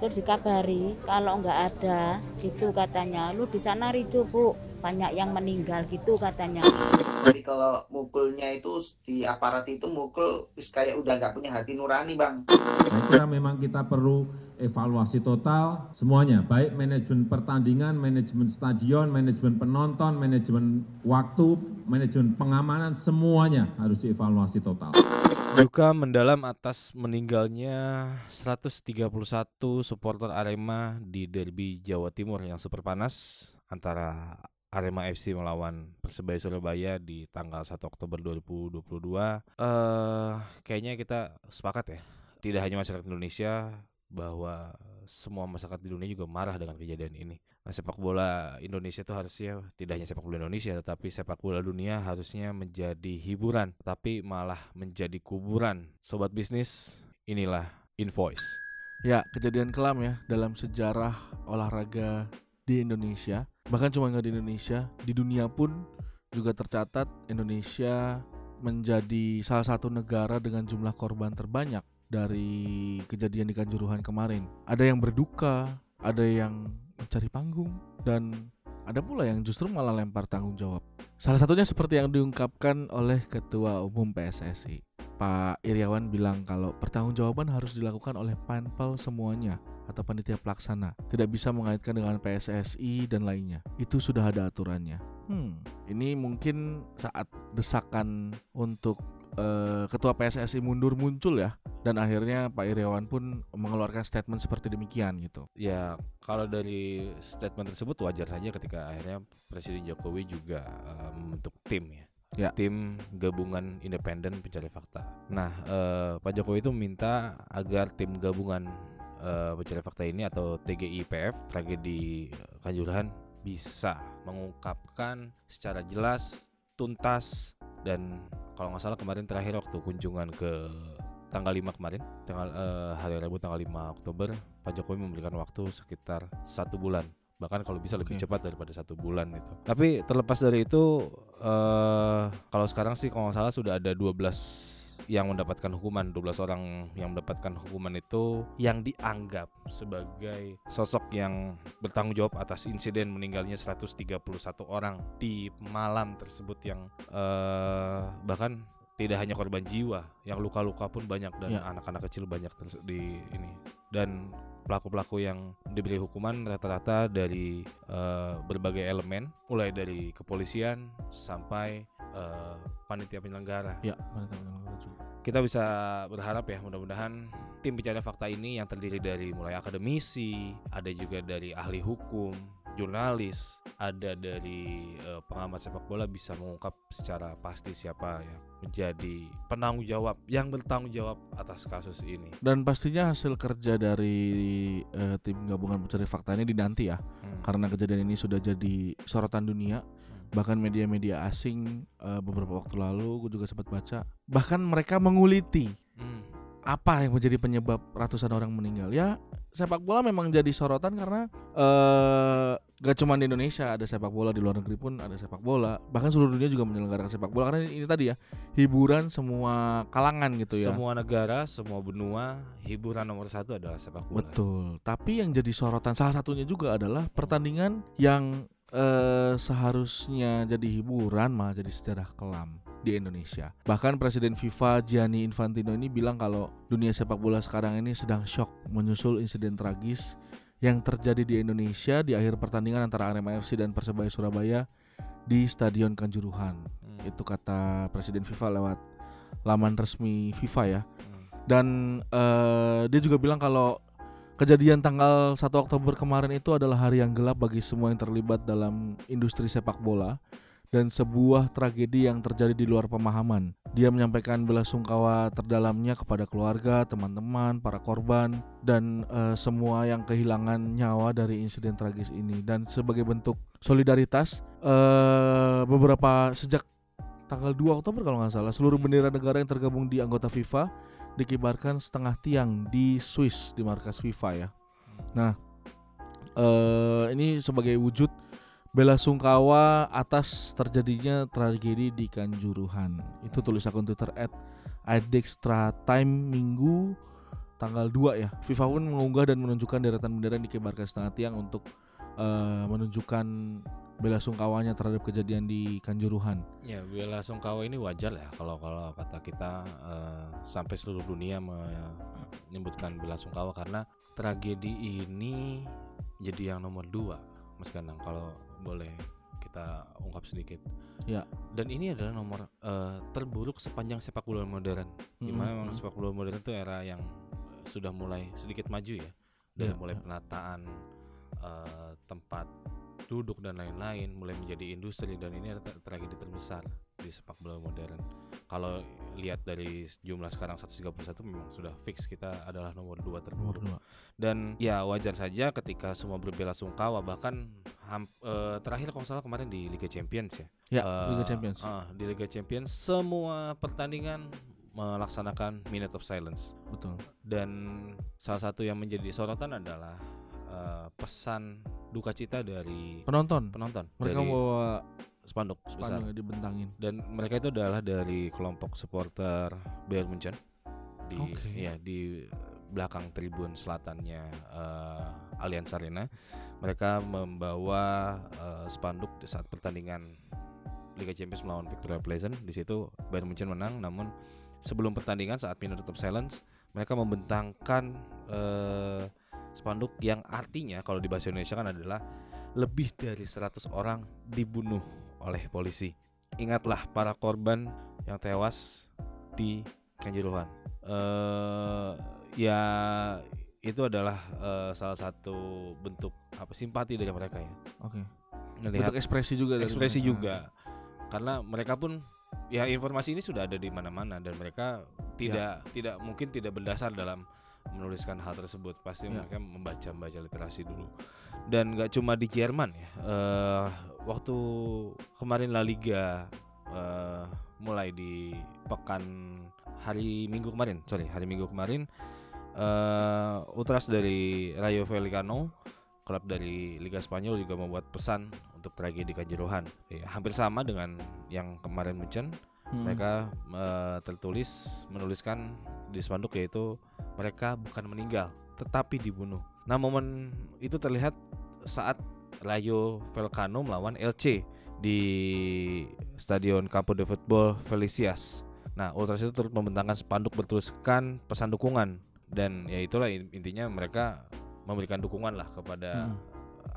terus dikabari kalau nggak ada gitu katanya lu di sana ricu bu banyak yang meninggal gitu katanya Jadi kalau mukulnya itu di aparat itu mukul kayak udah nggak punya hati nurani bang. Saya kira memang kita perlu evaluasi total semuanya, baik manajemen pertandingan, manajemen stadion, manajemen penonton, manajemen waktu, manajemen pengamanan, semuanya harus dievaluasi total. Duka mendalam atas meninggalnya 131 supporter Arema di derby Jawa Timur yang super panas antara Arema FC melawan Persebaya Surabaya di tanggal 1 Oktober 2022. Eh kayaknya kita sepakat ya. Tidak hanya masyarakat Indonesia bahwa semua masyarakat di dunia juga marah dengan kejadian ini. Nah, sepak bola Indonesia itu harusnya tidak hanya sepak bola Indonesia tetapi sepak bola dunia harusnya menjadi hiburan tapi malah menjadi kuburan. Sobat bisnis, inilah Invoice. Ya, kejadian kelam ya dalam sejarah olahraga di Indonesia. Bahkan cuma nggak di Indonesia, di dunia pun juga tercatat Indonesia menjadi salah satu negara dengan jumlah korban terbanyak dari kejadian di Kanjuruhan kemarin. Ada yang berduka, ada yang mencari panggung, dan ada pula yang justru malah lempar tanggung jawab. Salah satunya seperti yang diungkapkan oleh Ketua Umum PSSI. Pak Iriawan bilang kalau pertanggungjawaban harus dilakukan oleh panpel semuanya atau panitia pelaksana, tidak bisa mengaitkan dengan PSSI dan lainnya. Itu sudah ada aturannya. Hmm, ini mungkin saat desakan untuk eh, ketua PSSI mundur muncul ya, dan akhirnya Pak Iriawan pun mengeluarkan statement seperti demikian gitu. Ya, kalau dari statement tersebut wajar saja ketika akhirnya Presiden Jokowi juga eh, membentuk tim ya. Ya. Tim gabungan independen pencari fakta. Nah, eh, Pak Jokowi itu meminta agar tim gabungan eh, pencari fakta ini atau TGIPF tragedi Kanjuruhan bisa mengungkapkan secara jelas, tuntas dan kalau nggak salah kemarin terakhir waktu kunjungan ke tanggal 5 kemarin, tanggal eh, hari Rabu tanggal 5 Oktober, Pak Jokowi memberikan waktu sekitar satu bulan bahkan kalau bisa lebih Oke. cepat daripada satu bulan itu. Tapi terlepas dari itu, eh kalau sekarang sih kalau nggak salah sudah ada 12 yang mendapatkan hukuman 12 orang yang mendapatkan hukuman itu yang dianggap sebagai sosok yang bertanggung jawab atas insiden meninggalnya 131 orang di malam tersebut yang eh bahkan tidak hanya korban jiwa, yang luka-luka pun banyak dan Ya. anak-anak kecil banyak di ini. Dan pelaku-pelaku yang diberi hukuman rata-rata dari eh, berbagai elemen, mulai dari kepolisian sampai eh, panitia penyelenggara. Ya, panitia penyelenggara juga. Kita bisa berharap ya mudah-mudahan tim pencari fakta ini yang terdiri dari mulai akademisi, ada juga dari ahli hukum, jurnalis, ada dari eh, pengamat sepak bola bisa mengungkap secara pasti siapa yang menjadi penanggung jawab yang bertanggung jawab atas kasus ini. Dan pastinya hasil kerja dari eh, tim gabungan pencari fakta ini dinanti ya, Hmm. karena kejadian ini sudah jadi sorotan dunia. Hmm. Bahkan media-media asing eh, beberapa waktu lalu, gue juga sempat baca, bahkan mereka menguliti Hmm. Apa yang menjadi penyebab ratusan orang meninggal. Ya, sepak bola memang jadi sorotan karena eh gak cuma di Indonesia ada sepak bola di luar negeri pun ada sepak bola. Bahkan seluruh dunia juga menyelenggarakan sepak bola karena ini, ini tadi ya hiburan semua kalangan gitu ya. Semua negara, semua benua, hiburan nomor satu adalah sepak bola. Betul. Tapi yang jadi sorotan salah satunya juga adalah pertandingan yang eh, seharusnya jadi hiburan malah jadi sejarah kelam di Indonesia. Bahkan Presiden FIFA Gianni Infantino ini bilang kalau dunia sepak bola sekarang ini sedang shock menyusul insiden tragis yang terjadi di Indonesia di akhir pertandingan antara Arema FC dan Persebaya Surabaya di Stadion Kanjuruhan. Hmm. Itu kata Presiden FIFA lewat laman resmi FIFA ya Hmm. dan eh, dia juga bilang kalau kejadian tanggal 1 Oktober kemarin itu adalah hari yang gelap bagi semua yang terlibat dalam industri sepak bola dan sebuah tragedi yang terjadi di luar pemahaman. Dia menyampaikan belasungkawa terdalamnya kepada keluarga, teman-teman, para korban dan eh, semua yang kehilangan nyawa dari insiden tragis ini dan sebagai bentuk solidaritas eh, beberapa sejak tanggal 2 Oktober kalau nggak salah seluruh bendera negara yang tergabung di anggota FIFA dikibarkan setengah tiang di Swiss di markas FIFA ya. Nah, eh ini sebagai wujud bela sungkawa atas terjadinya tragedi di Kanjuruhan. Itu tulis akun Twitter @idextratime minggu tanggal 2 ya. FIFA pun mengunggah dan menunjukkan deretan bendera yang dikibarkan setengah tiang untuk eh, menunjukkan bela sungkawanya terhadap kejadian di Kanjuruhan. Ya, bela sungkawa ini wajar ya kalau kalau kata kita eh, sampai seluruh dunia menyebutkan bela sungkawa karena tragedi ini jadi yang nomor dua, Mas Ganang. Kalau boleh kita ungkap sedikit. Ya. Dan ini adalah nomor eh, terburuk sepanjang sepak bola modern. Di mana memang sepak bola modern itu era yang eh, sudah mulai sedikit maju ya, dari Ya, mulai ya. penataan eh, tempat duduk dan lain-lain, mulai menjadi industri dan ini adalah tra- tragedi terbesar di sepak bola modern. Kalau lihat dari jumlah sekarang 131 memang sudah fix kita adalah nomor dua Nomor terburuk dua. dan ya wajar saja ketika semua berbela sungkawa bahkan ham- eh, terakhir kalau salah kemarin di Liga Champions ya Ya, Eh, Liga Champions. ah, di Liga Champions semua pertandingan melaksanakan minute of silence Betul. dan salah satu yang menjadi sorotan adalah eh, pesan duka cita dari Penonton. penonton Mereka dari bawa spanduk besar. spanduk dibentangin. dan mereka itu adalah dari kelompok supporter Bayern Munchen. Di Oke. ya di belakang tribun selatannya eh, Allianz Arena. Mereka membawa eh, spanduk di saat pertandingan Liga Champions melawan Victoria Pleasant. Di situ Bayern Munchen menang namun sebelum pertandingan saat minute of silence mereka membentangkan eh, spanduk yang artinya kalau di bahasa Indonesia kan adalah lebih dari 100 orang dibunuh oleh polisi. Ingatlah para korban yang tewas di Kanjuruhan. Eh ya itu adalah eh, salah satu bentuk apa simpati dari mereka ya. Oke. Melihat Bentuk ekspresi juga dari ekspresi mereka. juga. Karena mereka pun ya informasi ini sudah ada di mana-mana dan mereka tidak tidak mungkin tidak berdasar dalam menuliskan hal tersebut. Pasti Ya. mereka membaca membaca literasi dulu. Dan nggak cuma di Jerman ya. Eh waktu kemarin La Liga eh, mulai di pekan hari Minggu kemarin, sorry hari Minggu kemarin eh Ultras dari Rayo Vallecano klub dari Liga Spanyol juga membuat pesan untuk tragedi Kanjuruhan. Ya, hampir sama dengan yang kemarin Munchen. Hmm. Mereka eh, tertulis menuliskan di spanduk yaitu mereka bukan meninggal tetapi dibunuh. Nah, momen itu terlihat saat Rayo Vallecano melawan LC di Stadion Campo de Football Felicias. Nah, Ultras itu turut membentangkan spanduk bertuliskan pesan dukungan dan ya itulah in- intinya mereka memberikan dukungan lah kepada Hmm.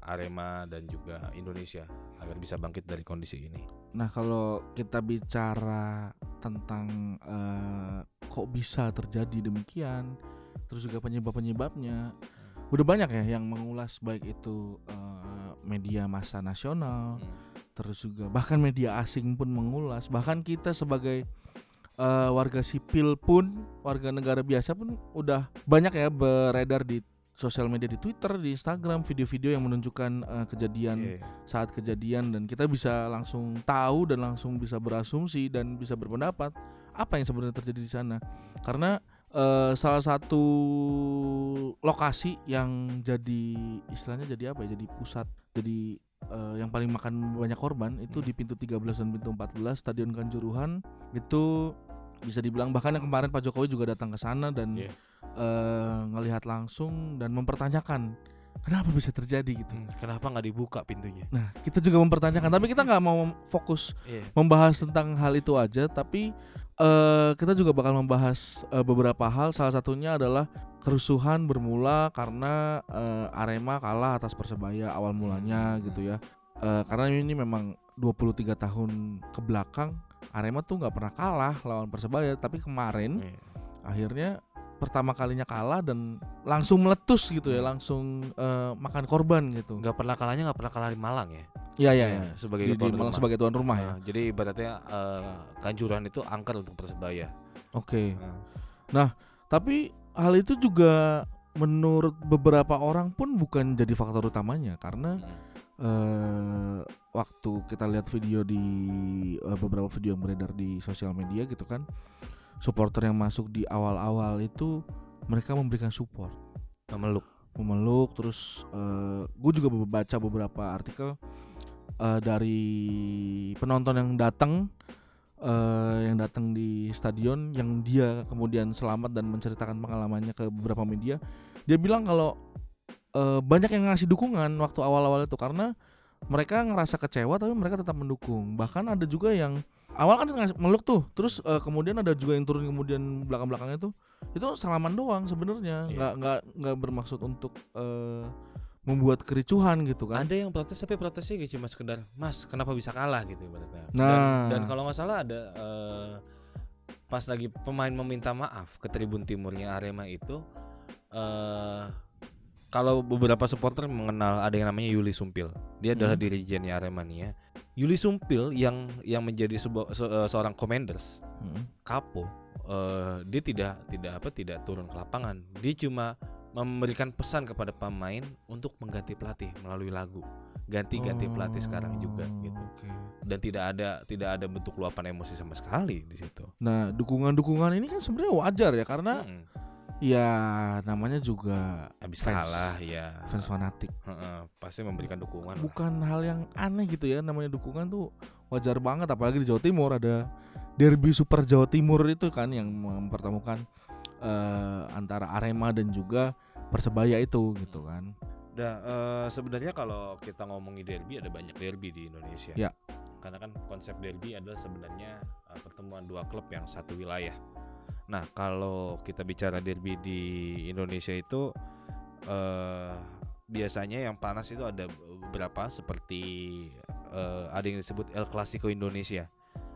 Arema dan juga Indonesia agar bisa bangkit dari kondisi ini. Nah kalau kita bicara tentang eh, kok bisa terjadi demikian, terus juga penyebab-penyebabnya, udah banyak ya yang mengulas baik itu eh, media massa nasional, terus juga bahkan media asing pun mengulas, bahkan kita sebagai eh, warga sipil pun, warga negara biasa pun udah banyak ya beredar di sosial media di Twitter, di Instagram, video-video yang menunjukkan eh, kejadian Iya. saat kejadian dan kita bisa langsung tahu dan langsung bisa berasumsi dan bisa berpendapat apa yang sebenarnya terjadi di sana karena eh, salah satu lokasi yang jadi istilahnya jadi apa ya jadi pusat jadi eh, yang paling makan banyak korban itu Hmm. di pintu 13 dan pintu 14 Stadion Kanjuruhan itu bisa dibilang bahkan yang kemarin Pak Jokowi juga datang ke sana dan Iya. eh, ngelihat langsung dan mempertanyakan kenapa bisa terjadi gitu Hmm, kenapa nggak dibuka pintunya? Nah, kita juga mempertanyakan, tapi kita nggak mau fokus Iya. membahas tentang hal itu aja, tapi eh, kita juga bakal membahas eh, beberapa hal. Salah satunya adalah kerusuhan bermula karena eh, Arema kalah atas Persebaya awal mulanya gitu ya. Eh, karena ini memang 23 tahun ke belakang Arema tuh nggak pernah kalah lawan Persebaya, tapi kemarin Iya. akhirnya pertama kalinya kalah dan langsung meletus gitu ya, langsung eh, makan korban gitu. Nggak pernah kalahnya nggak pernah kalah di Malang ya? Iya iya Iya, iya. sebagai Di, di tuan Malang rumah. sebagai tuan rumah ya. Nah, jadi ibaratnya eh, Kanjuruhan itu angker untuk Persebaya. Oke. Nah, Tapi hal itu juga menurut beberapa orang pun bukan jadi faktor utamanya karena hmm. Eh waktu kita lihat video di eh, beberapa video yang beredar di sosial media gitu kan, supporter yang masuk di awal-awal itu mereka memberikan support, memeluk. memeluk terus gue juga baca beberapa artikel eh, dari penonton yang datang eh, yang datang di stadion yang dia kemudian selamat dan menceritakan pengalamannya ke beberapa media dia bilang kalau eh, banyak yang ngasih dukungan waktu awal-awal itu karena mereka ngerasa kecewa tapi mereka tetap mendukung bahkan ada juga yang awal kan ngasih meluk tuh terus eh, kemudian ada juga yang turun kemudian belakang-belakangnya tuh itu salaman doang sebenarnya Iya. nggak nggak nggak bermaksud untuk eh, membuat kericuhan gitu kan Ada yang protes tapi protesnya gitu cuma sekedar, "Mas, kenapa bisa kalah?" gitu ibaratnya. Dan- Nah. dan, kalau nggak salah ada eh, pas lagi pemain meminta maaf ke tribun timurnya Arema itu eh kalau beberapa supporter mengenal ada yang namanya Yuli Sumpil. Dia adalah Hmm. dirijennya Arema nih ya. Yuli Sumpil yang yang menjadi sebuah se- eh, seorang commanders Mm. kapo eh, dia tidak tidak apa tidak turun ke lapangan dia cuma memberikan pesan kepada pemain untuk mengganti pelatih melalui lagu ganti-ganti pelatih sekarang juga Oh, gitu oke. dan tidak ada tidak ada bentuk luapan emosi sama sekali di situ Nah, dukungan-dukungan ini kan sebenarnya wajar ya karena Mm-mm. Ya namanya juga habis fans. kalah ya fans fanatik. Heeh, pasti memberikan dukungan lah. Bukan hal yang aneh gitu ya namanya dukungan tuh wajar banget apalagi di Jawa Timur ada derby super Jawa Timur itu kan yang mempertemukan eh, antara Arema dan juga Persebaya itu gitu kan. Nah, eh, sebenarnya kalau kita ngomongin derby ada banyak derby di Indonesia. Ya. Karena kan konsep derby adalah sebenarnya eh, pertemuan dua klub yang satu wilayah. Nah, kalau kita bicara derby di Indonesia itu eh biasanya yang panas itu ada beberapa seperti eh, ada yang disebut El Clasico Indonesia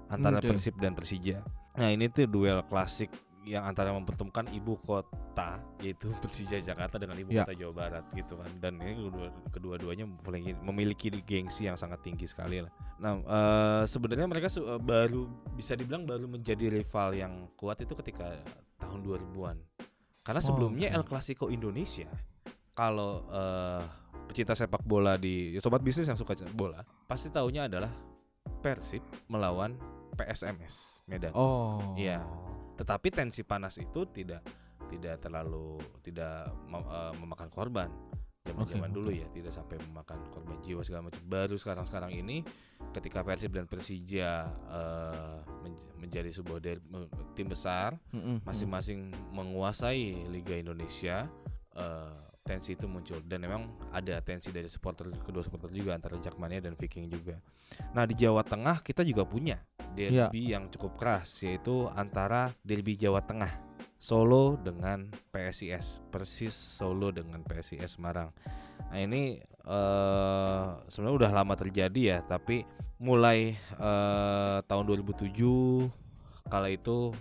antara Oke. Persib dan Persija. Nah, ini tuh duel klasik yang antara mempertemukan ibu kota yaitu Persija Jakarta dengan ibu Ya. kota Jawa Barat gitu kan dan ini kedua kedua-duanya memiliki, memiliki gengsi yang sangat tinggi sekali lah. Nah eh, sebenarnya mereka su- eh, baru bisa dibilang baru menjadi rival yang kuat itu ketika tahun 2000-an karena Oh, sebelumnya oke. El Clasico Indonesia kalau eh, pecinta sepak bola di sobat bisnis yang suka bola pasti taunya adalah Persib melawan PSMS Medan. Oh. Iya. Tetapi tensi panas itu tidak tidak terlalu tidak eh, memakan korban. Zaman-zaman dulu ya, tidak sampai memakan korban jiwa segala macam. Baru sekarang-sekarang ini ketika Persib dan Persija menj- menjadi sebuah der- tim besar, Mm-mm, mm. masing-masing menguasai Liga Indonesia, eh, tensi itu muncul dan memang ada tensi dari supporter kedua supporter juga antara Jakmania dan Viking juga. Nah di Jawa Tengah kita juga punya derby yang cukup keras yaitu antara derby Jawa Tengah Solo dengan PSIS Persis Solo dengan PSIS Semarang. Nah ini eh sebenarnya udah lama terjadi ya tapi mulai eh, tahun 2007 kala itu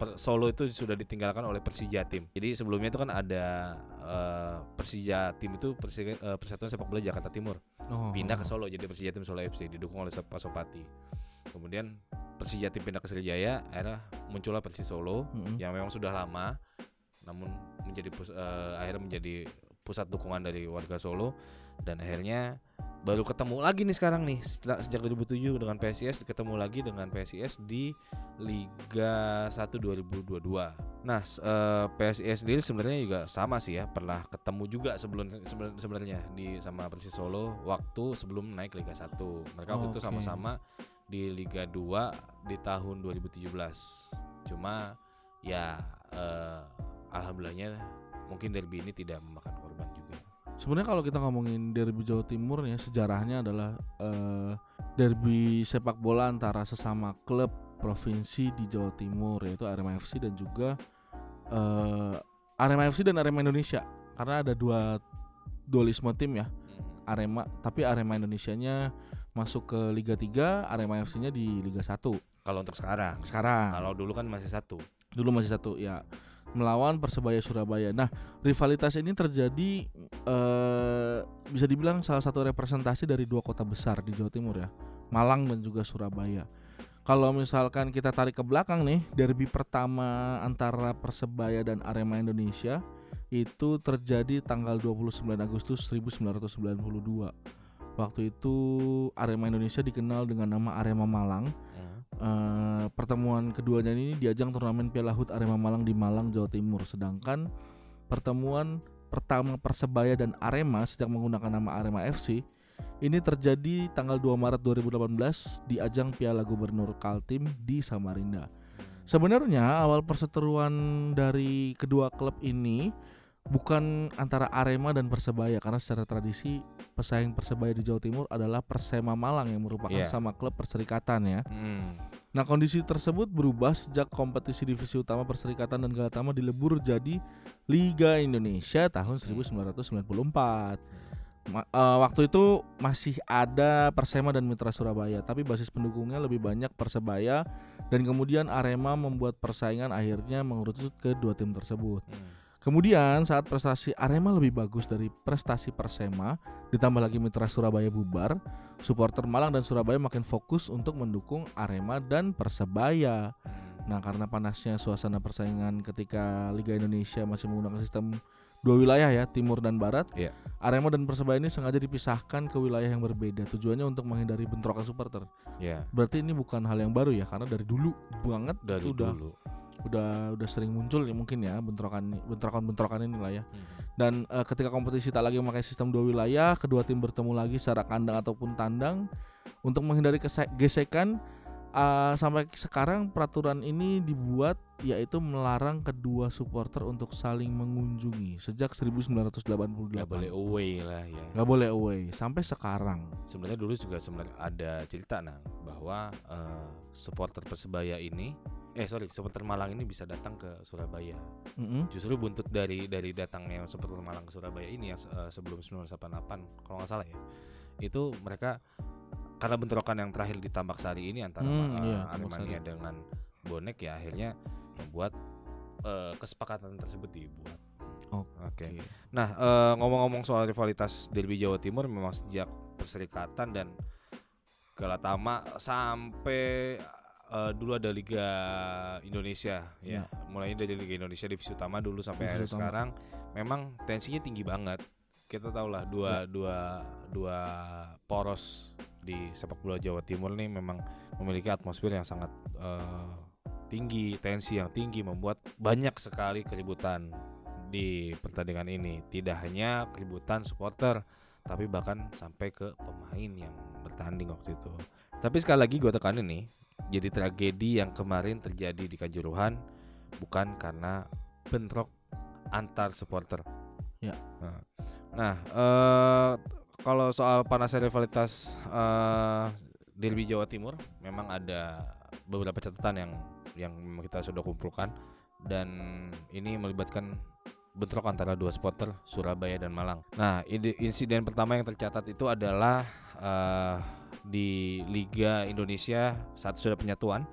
Per- Solo itu sudah ditinggalkan oleh Persija tim. Jadi sebelumnya itu kan ada eh, Persija tim itu Persija, eh, Persatuan Sepak Bola Jakarta Timur Oh, pindah ke. Solo jadi Persija tim Solo FC didukung oleh Pak Sopati. Kemudian Persija tim pindah ke Sriwijaya, akhirnya muncullah Persis Solo Mm-mm. yang memang sudah lama namun menjadi pus- eh, akhirnya menjadi pusat dukungan dari warga Solo dan akhirnya baru ketemu lagi nih sekarang nih sejak 2007 dengan PSIS ketemu lagi dengan PSIS di Liga 1 2022. Nah, s- eh, PSIS sendiri sebenarnya juga sama sih ya, pernah ketemu juga sebelum seben- sebenarnya di sama Persis Solo waktu sebelum naik Liga 1. Mereka waktu itu Oke. sama-sama di Liga 2 di tahun 2017. Cuma ya eh, alhamdulillahnya mungkin derby ini tidak memakan korban juga. Sebenarnya kalau kita ngomongin derby Jawa Timur ya sejarahnya adalah eh, derby sepak bola antara sesama klub provinsi di Jawa Timur yaitu Arema FC dan juga eh, Arema FC dan Arema Indonesia karena ada dua dualisme tim ya Arema tapi Arema Indonesianya masuk ke Liga 3 Arema FC-nya di Liga 1 Kalau untuk sekarang, sekarang kalau dulu kan masih satu. dulu masih satu ya melawan Persebaya Surabaya. Nah rivalitas ini terjadi eh, bisa dibilang salah satu representasi dari dua kota besar di Jawa Timur ya, Malang dan juga Surabaya. Kalau misalkan kita tarik ke belakang nih, derby pertama antara Persebaya dan Arema Indonesia itu terjadi tanggal 29 Agustus 1992. Waktu itu Arema Indonesia dikenal dengan nama Arema Malang Eh, pertemuan keduanya ini di ajang turnamen Piala HUT Arema Malang di Malang, Jawa Timur. Sedangkan pertemuan pertama Persebaya dan Arema sejak menggunakan nama Arema FC Ini terjadi tanggal 2 Maret 2018 di ajang Piala Gubernur Kaltim di Samarinda. Sebenarnya awal perseteruan dari kedua klub ini bukan antara Arema dan Persebaya karena secara tradisi pesaing Persebaya di Jawa Timur adalah Persema Malang yang merupakan Iya. sama klub perserikatan ya. Hmm. Nah kondisi tersebut berubah sejak kompetisi divisi utama Perserikatan dan Galatama dilebur jadi Liga Indonesia tahun 1994. Ma- eh, waktu itu masih ada Persema dan Mitra Surabaya, tapi basis pendukungnya lebih banyak Persebaya dan kemudian Arema membuat persaingan akhirnya mengerucut ke dua tim tersebut. Hmm. Kemudian saat prestasi Arema lebih bagus dari prestasi Persema, ditambah lagi Mitra Surabaya bubar, supporter Malang dan Surabaya makin fokus untuk mendukung Arema dan Persebaya. Nah, karena panasnya suasana persaingan ketika Liga Indonesia masih menggunakan sistem dua wilayah ya, timur dan barat. Iya. Arema dan Persebaya ini sengaja dipisahkan ke wilayah yang berbeda. Tujuannya untuk menghindari bentrokan supporter. Ya, Berarti ini bukan hal yang baru ya, karena dari dulu banget dari itu udah dulu. Udah udah sering muncul ya mungkin ya bentrokan bentrokan bentrokan ini lah ya. Hmm. Dan eh, ketika kompetisi tak lagi memakai sistem dua wilayah, kedua tim bertemu lagi secara kandang ataupun tandang untuk menghindari gesekan. eh, sampai sekarang peraturan ini dibuat yaitu melarang kedua supporter untuk saling mengunjungi sejak 1988. Gak boleh away lah ya. Nggak boleh away sampai sekarang. Sebenarnya dulu juga sebenarnya ada cerita nang bahwa eh, supporter Persebaya ini eh sorry supporter Malang ini bisa datang ke Surabaya. Mm-mm. Justru buntut dari dari datangnya supporter Malang ke Surabaya ini yang eh, sebelum 1988 kalau nggak salah ya. Itu mereka karena bentrokan yang terakhir di Tambak Sari ini antara Hmm, iya, eh, Aremania dengan Bonek ya akhirnya membuat eh, kesepakatan tersebut dibuat. Oke. Nah, eh, ngomong-ngomong soal rivalitas Derby Jawa Timur memang sejak Perserikatan dan Galatama sampai eh, dulu ada Liga Indonesia ya. Mulai dari Liga Indonesia divisi utama dulu sampai Divisi utama. sekarang memang tensinya tinggi banget. Kita tahu lah dua dua dua poros di sepak bola Jawa Timur nih memang memiliki atmosfer yang sangat eh, tinggi, tensi yang tinggi membuat banyak sekali keributan di pertandingan ini. Tidak hanya keributan supporter, tapi bahkan sampai ke pemain yang bertanding waktu itu. Tapi sekali lagi gue tekanin nih, jadi tragedi yang kemarin terjadi di Kanjuruhan bukan karena bentrok antar supporter. Ya. Nah, nah, eh, kalau soal panasnya rivalitas eh, Derby Jawa Timur, memang ada beberapa catatan yang yang kita sudah kumpulkan dan ini melibatkan bentrok antara dua supporter Surabaya dan Malang. Nah, ide- insiden pertama yang tercatat itu adalah eh, di Liga Indonesia saat sudah penyatuan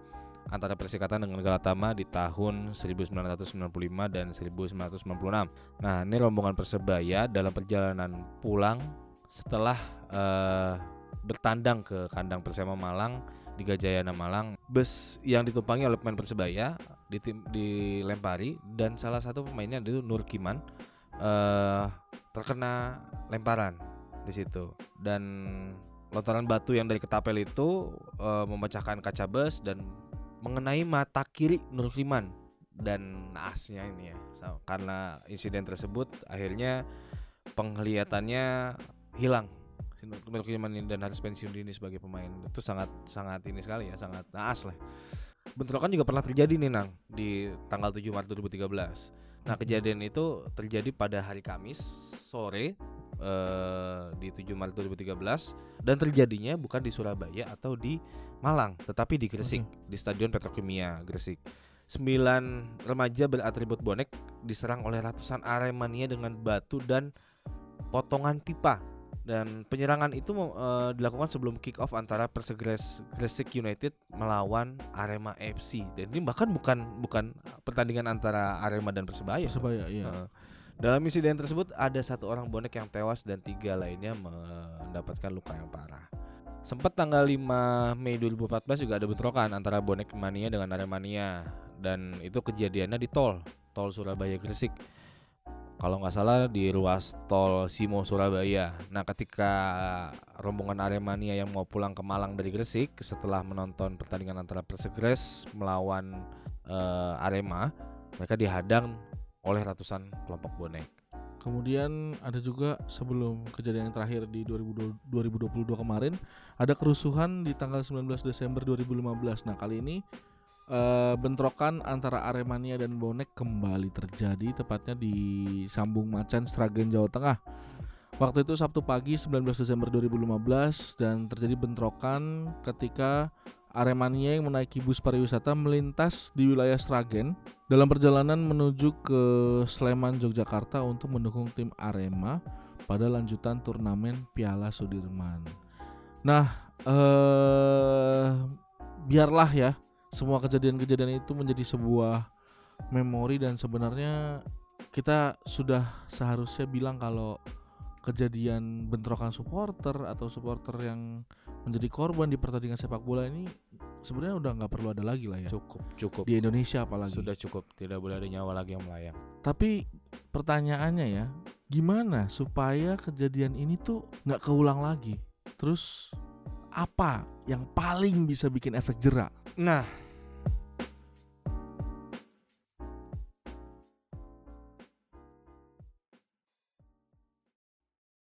antara Persikatan dengan Galatama di tahun 1995 dan 1996. Nah, ini rombongan Persebaya dalam perjalanan pulang setelah eh, bertandang ke kandang Persema Malang di Gajayana Malang. Bus yang ditumpangi oleh pemain Persebaya dilempari dan salah satu pemainnya itu Nur Kiman eh terkena lemparan di situ dan lontaran batu yang dari ketapel itu eh, memecahkan kaca bus dan mengenai mata kiri Nur Kiman dan naasnya ini ya. Karena insiden tersebut akhirnya penglihatannya hilang. Nur dan harus pensiun dini sebagai pemain itu sangat sangat ini sekali ya sangat naas lah. Bentrokan juga pernah terjadi nih nang di tanggal 7 Maret 2013 Nah kejadian itu terjadi pada hari Kamis sore eh, di 7 Maret 2013 dan terjadinya bukan di Surabaya atau di Malang tetapi di Gresik di Stadion Petrokimia Gresik. Sembilan remaja beratribut bonek diserang oleh ratusan Aremania dengan batu dan potongan pipa dan penyerangan itu eh, dilakukan sebelum kick off antara Persegres Gresik United melawan Arema FC dan ini bahkan bukan bukan pertandingan antara Arema dan Persebaya. Persebaya iya. Heeh. Dalam insiden tersebut ada satu orang bonek yang tewas dan tiga lainnya mendapatkan luka yang parah. Sempat tanggal 5 Mei 2014 juga ada bentrokan antara bonek mania dengan Aremania dan itu kejadiannya di tol, tol Surabaya Gresik. Kalau nggak salah di ruas tol Simo Surabaya. Nah, ketika rombongan Aremania yang mau pulang ke Malang dari Gresik setelah menonton pertandingan antara Persegres melawan eh, Arema, mereka dihadang oleh ratusan kelompok bonek. kemudian ada juga sebelum kejadian yang terakhir di 2020 2022 kemarin ada kerusuhan di tanggal 19 Desember 2015. Nah, kali ini eh, bentrokan antara Aremania dan Bonek kembali terjadi tepatnya di Sambung Macan Sragen Jawa Tengah. Waktu itu Sabtu pagi 19 Desember 2015 dan terjadi bentrokan ketika Aremania yang menaiki bus pariwisata melintas di wilayah Sragen dalam perjalanan menuju ke Sleman Yogyakarta untuk mendukung tim Arema pada lanjutan turnamen Piala Sudirman. Nah, eh biarlah ya semua kejadian-kejadian itu menjadi sebuah memori dan sebenarnya kita sudah seharusnya bilang kalau kejadian bentrokan supporter atau supporter yang menjadi korban di pertandingan sepak bola ini sebenarnya udah nggak perlu ada lagi lah ya Cukup, cukup. di Indonesia apalagi. Sudah cukup, tidak boleh ada nyawa lagi yang melayang. Tapi pertanyaannya ya, gimana supaya kejadian ini tuh nggak keulang lagi? Terus apa yang paling bisa bikin efek jerak? Nah,